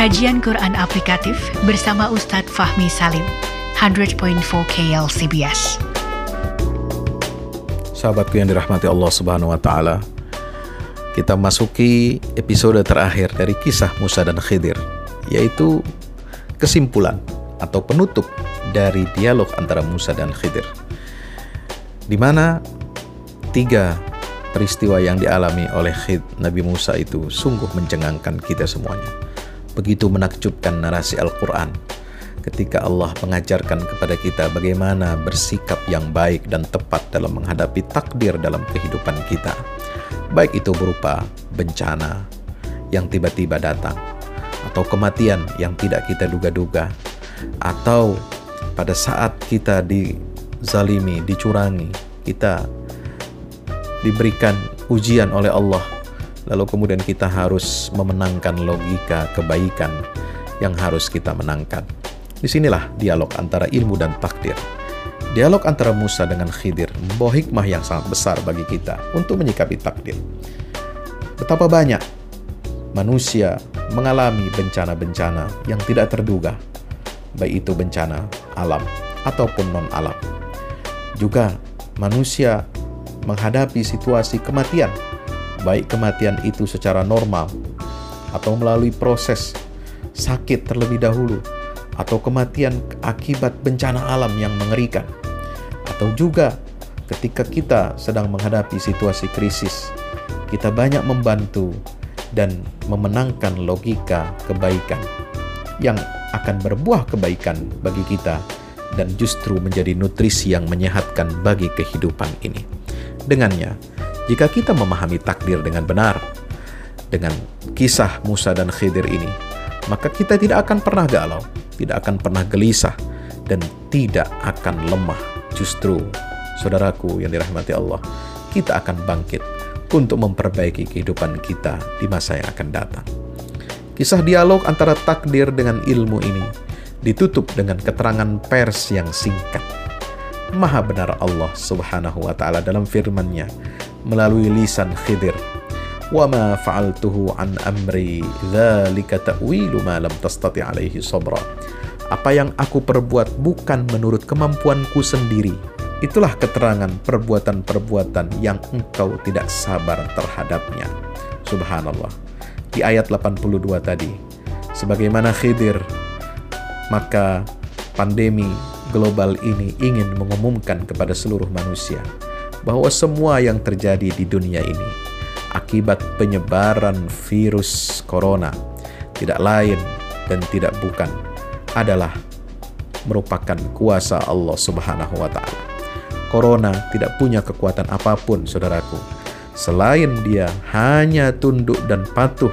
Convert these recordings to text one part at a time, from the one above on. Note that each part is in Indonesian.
Kajian Quran Aplikatif bersama Ustadz Fahmi Salim, 100.4 KLCBS. Sahabatku yang dirahmati Allah Subhanahu wa taala. Kita masuki episode terakhir dari kisah Musa dan Khidir, yaitu kesimpulan atau penutup dari dialog antara Musa dan Khidir. Di mana tiga peristiwa yang dialami oleh Khid Nabi Musa itu sungguh mencengangkan kita semuanya begitu menakjubkan narasi Al-Quran ketika Allah mengajarkan kepada kita bagaimana bersikap yang baik dan tepat dalam menghadapi takdir dalam kehidupan kita. Baik itu berupa bencana yang tiba-tiba datang, atau kematian yang tidak kita duga-duga, atau pada saat kita dizalimi, dicurangi, kita diberikan ujian oleh Allah lalu kemudian kita harus memenangkan logika kebaikan yang harus kita menangkan. Di sinilah dialog antara ilmu dan takdir. Dialog antara Musa dengan Khidir membawa hikmah yang sangat besar bagi kita untuk menyikapi takdir. Betapa banyak manusia mengalami bencana-bencana yang tidak terduga, baik itu bencana alam ataupun non-alam. Juga manusia menghadapi situasi kematian baik kematian itu secara normal atau melalui proses sakit terlebih dahulu atau kematian akibat bencana alam yang mengerikan atau juga ketika kita sedang menghadapi situasi krisis kita banyak membantu dan memenangkan logika kebaikan yang akan berbuah kebaikan bagi kita dan justru menjadi nutrisi yang menyehatkan bagi kehidupan ini. Dengannya, jika kita memahami takdir dengan benar, dengan kisah Musa dan Khidir ini, maka kita tidak akan pernah galau, tidak akan pernah gelisah, dan tidak akan lemah. Justru, saudaraku yang dirahmati Allah, kita akan bangkit untuk memperbaiki kehidupan kita di masa yang akan datang. Kisah dialog antara takdir dengan ilmu ini ditutup dengan keterangan pers yang singkat. Maha benar Allah Subhanahu wa taala dalam firman-Nya melalui lisan Khidir. Ma fa'altuhu an amri dzalika ta'wilu ma lam tastati alaihi sabra. Apa yang aku perbuat bukan menurut kemampuanku sendiri. Itulah keterangan perbuatan-perbuatan yang engkau tidak sabar terhadapnya. Subhanallah. Di ayat 82 tadi, sebagaimana Khidir, maka pandemi global ini ingin mengumumkan kepada seluruh manusia bahwa semua yang terjadi di dunia ini akibat penyebaran virus corona tidak lain dan tidak bukan adalah merupakan kuasa Allah Subhanahu wa taala. Corona tidak punya kekuatan apa pun, saudaraku, selain dia hanya tunduk dan patuh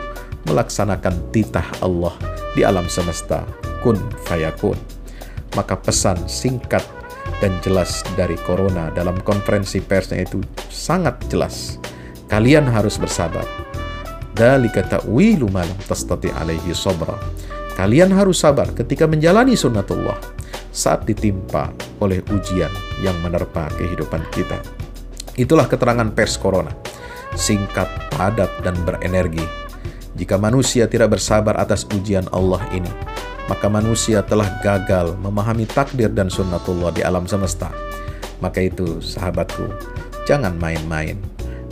melaksanakan titah Allah di alam semesta, kun fayakun. Maka pesan singkat dan jelas dari corona dalam konferensi persnya itu sangat jelas. Kalian harus bersabar. Dalika ta'wilu ma lam tastati alaihi sabra. Kalian harus sabar ketika menjalani sunnatullah saat ditimpa oleh ujian yang menerpa kehidupan kita. Itulah keterangan pers corona. Singkat, padat, dan berenergi. Jika manusia tidak bersabar atas ujian Allah ini, maka manusia telah gagal memahami takdir dan sunnatullah di alam semesta. Maka itu, sahabatku, jangan main-main.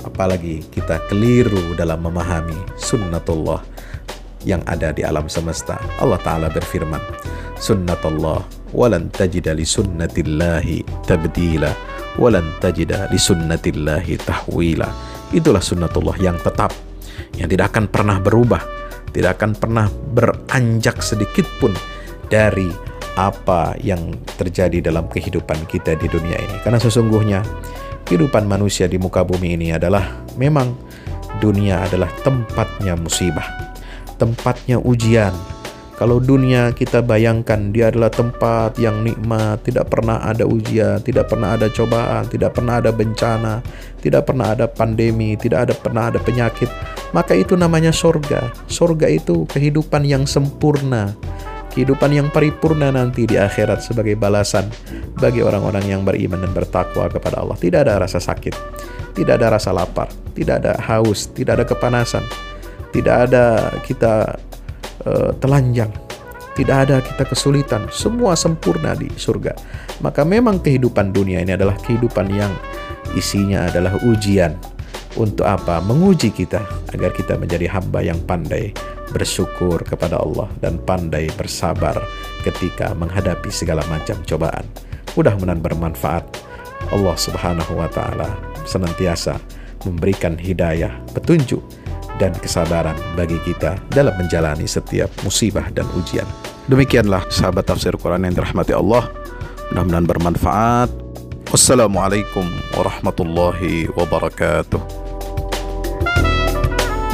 Apalagi kita keliru dalam memahami sunnatullah yang ada di alam semesta. Allah Ta'ala berfirman, Sunnatullah walan tajida li sunnatillahi tabdila walan tajida li sunnatillahi tahwila. Itulah sunnatullah yang tetap, yang tidak akan pernah berubah tidak akan pernah beranjak sedikit pun dari apa yang terjadi dalam kehidupan kita di dunia ini. Karena sesungguhnya kehidupan manusia di muka bumi ini adalah memang dunia adalah tempatnya musibah, tempatnya ujian, kalau dunia kita bayangkan dia adalah tempat yang nikmat, tidak pernah ada ujian, tidak pernah ada cobaan, tidak pernah ada bencana, tidak pernah ada pandemi, tidak ada pernah ada penyakit, maka itu namanya sorga. Sorga itu kehidupan yang sempurna, kehidupan yang paripurna nanti di akhirat sebagai balasan bagi orang-orang yang beriman dan bertakwa kepada Allah. Tidak ada rasa sakit, tidak ada rasa lapar, tidak ada haus, tidak ada kepanasan, tidak ada kita uh, telanjang. Tidak ada kita kesulitan, semua sempurna di surga. Maka memang kehidupan dunia ini adalah kehidupan yang isinya adalah ujian. Untuk apa? Menguji kita agar kita menjadi hamba yang pandai bersyukur kepada Allah dan pandai bersabar ketika menghadapi segala macam cobaan. Mudah-mudahan bermanfaat. Allah Subhanahu wa taala senantiasa memberikan hidayah, petunjuk dan kesabaran bagi kita dalam menjalani setiap musibah dan ujian. Demikianlah sahabat tafsir Quran yang dirahmati Allah. Mudah-mudahan bermanfaat. Wassalamualaikum warahmatullahi wabarakatuh.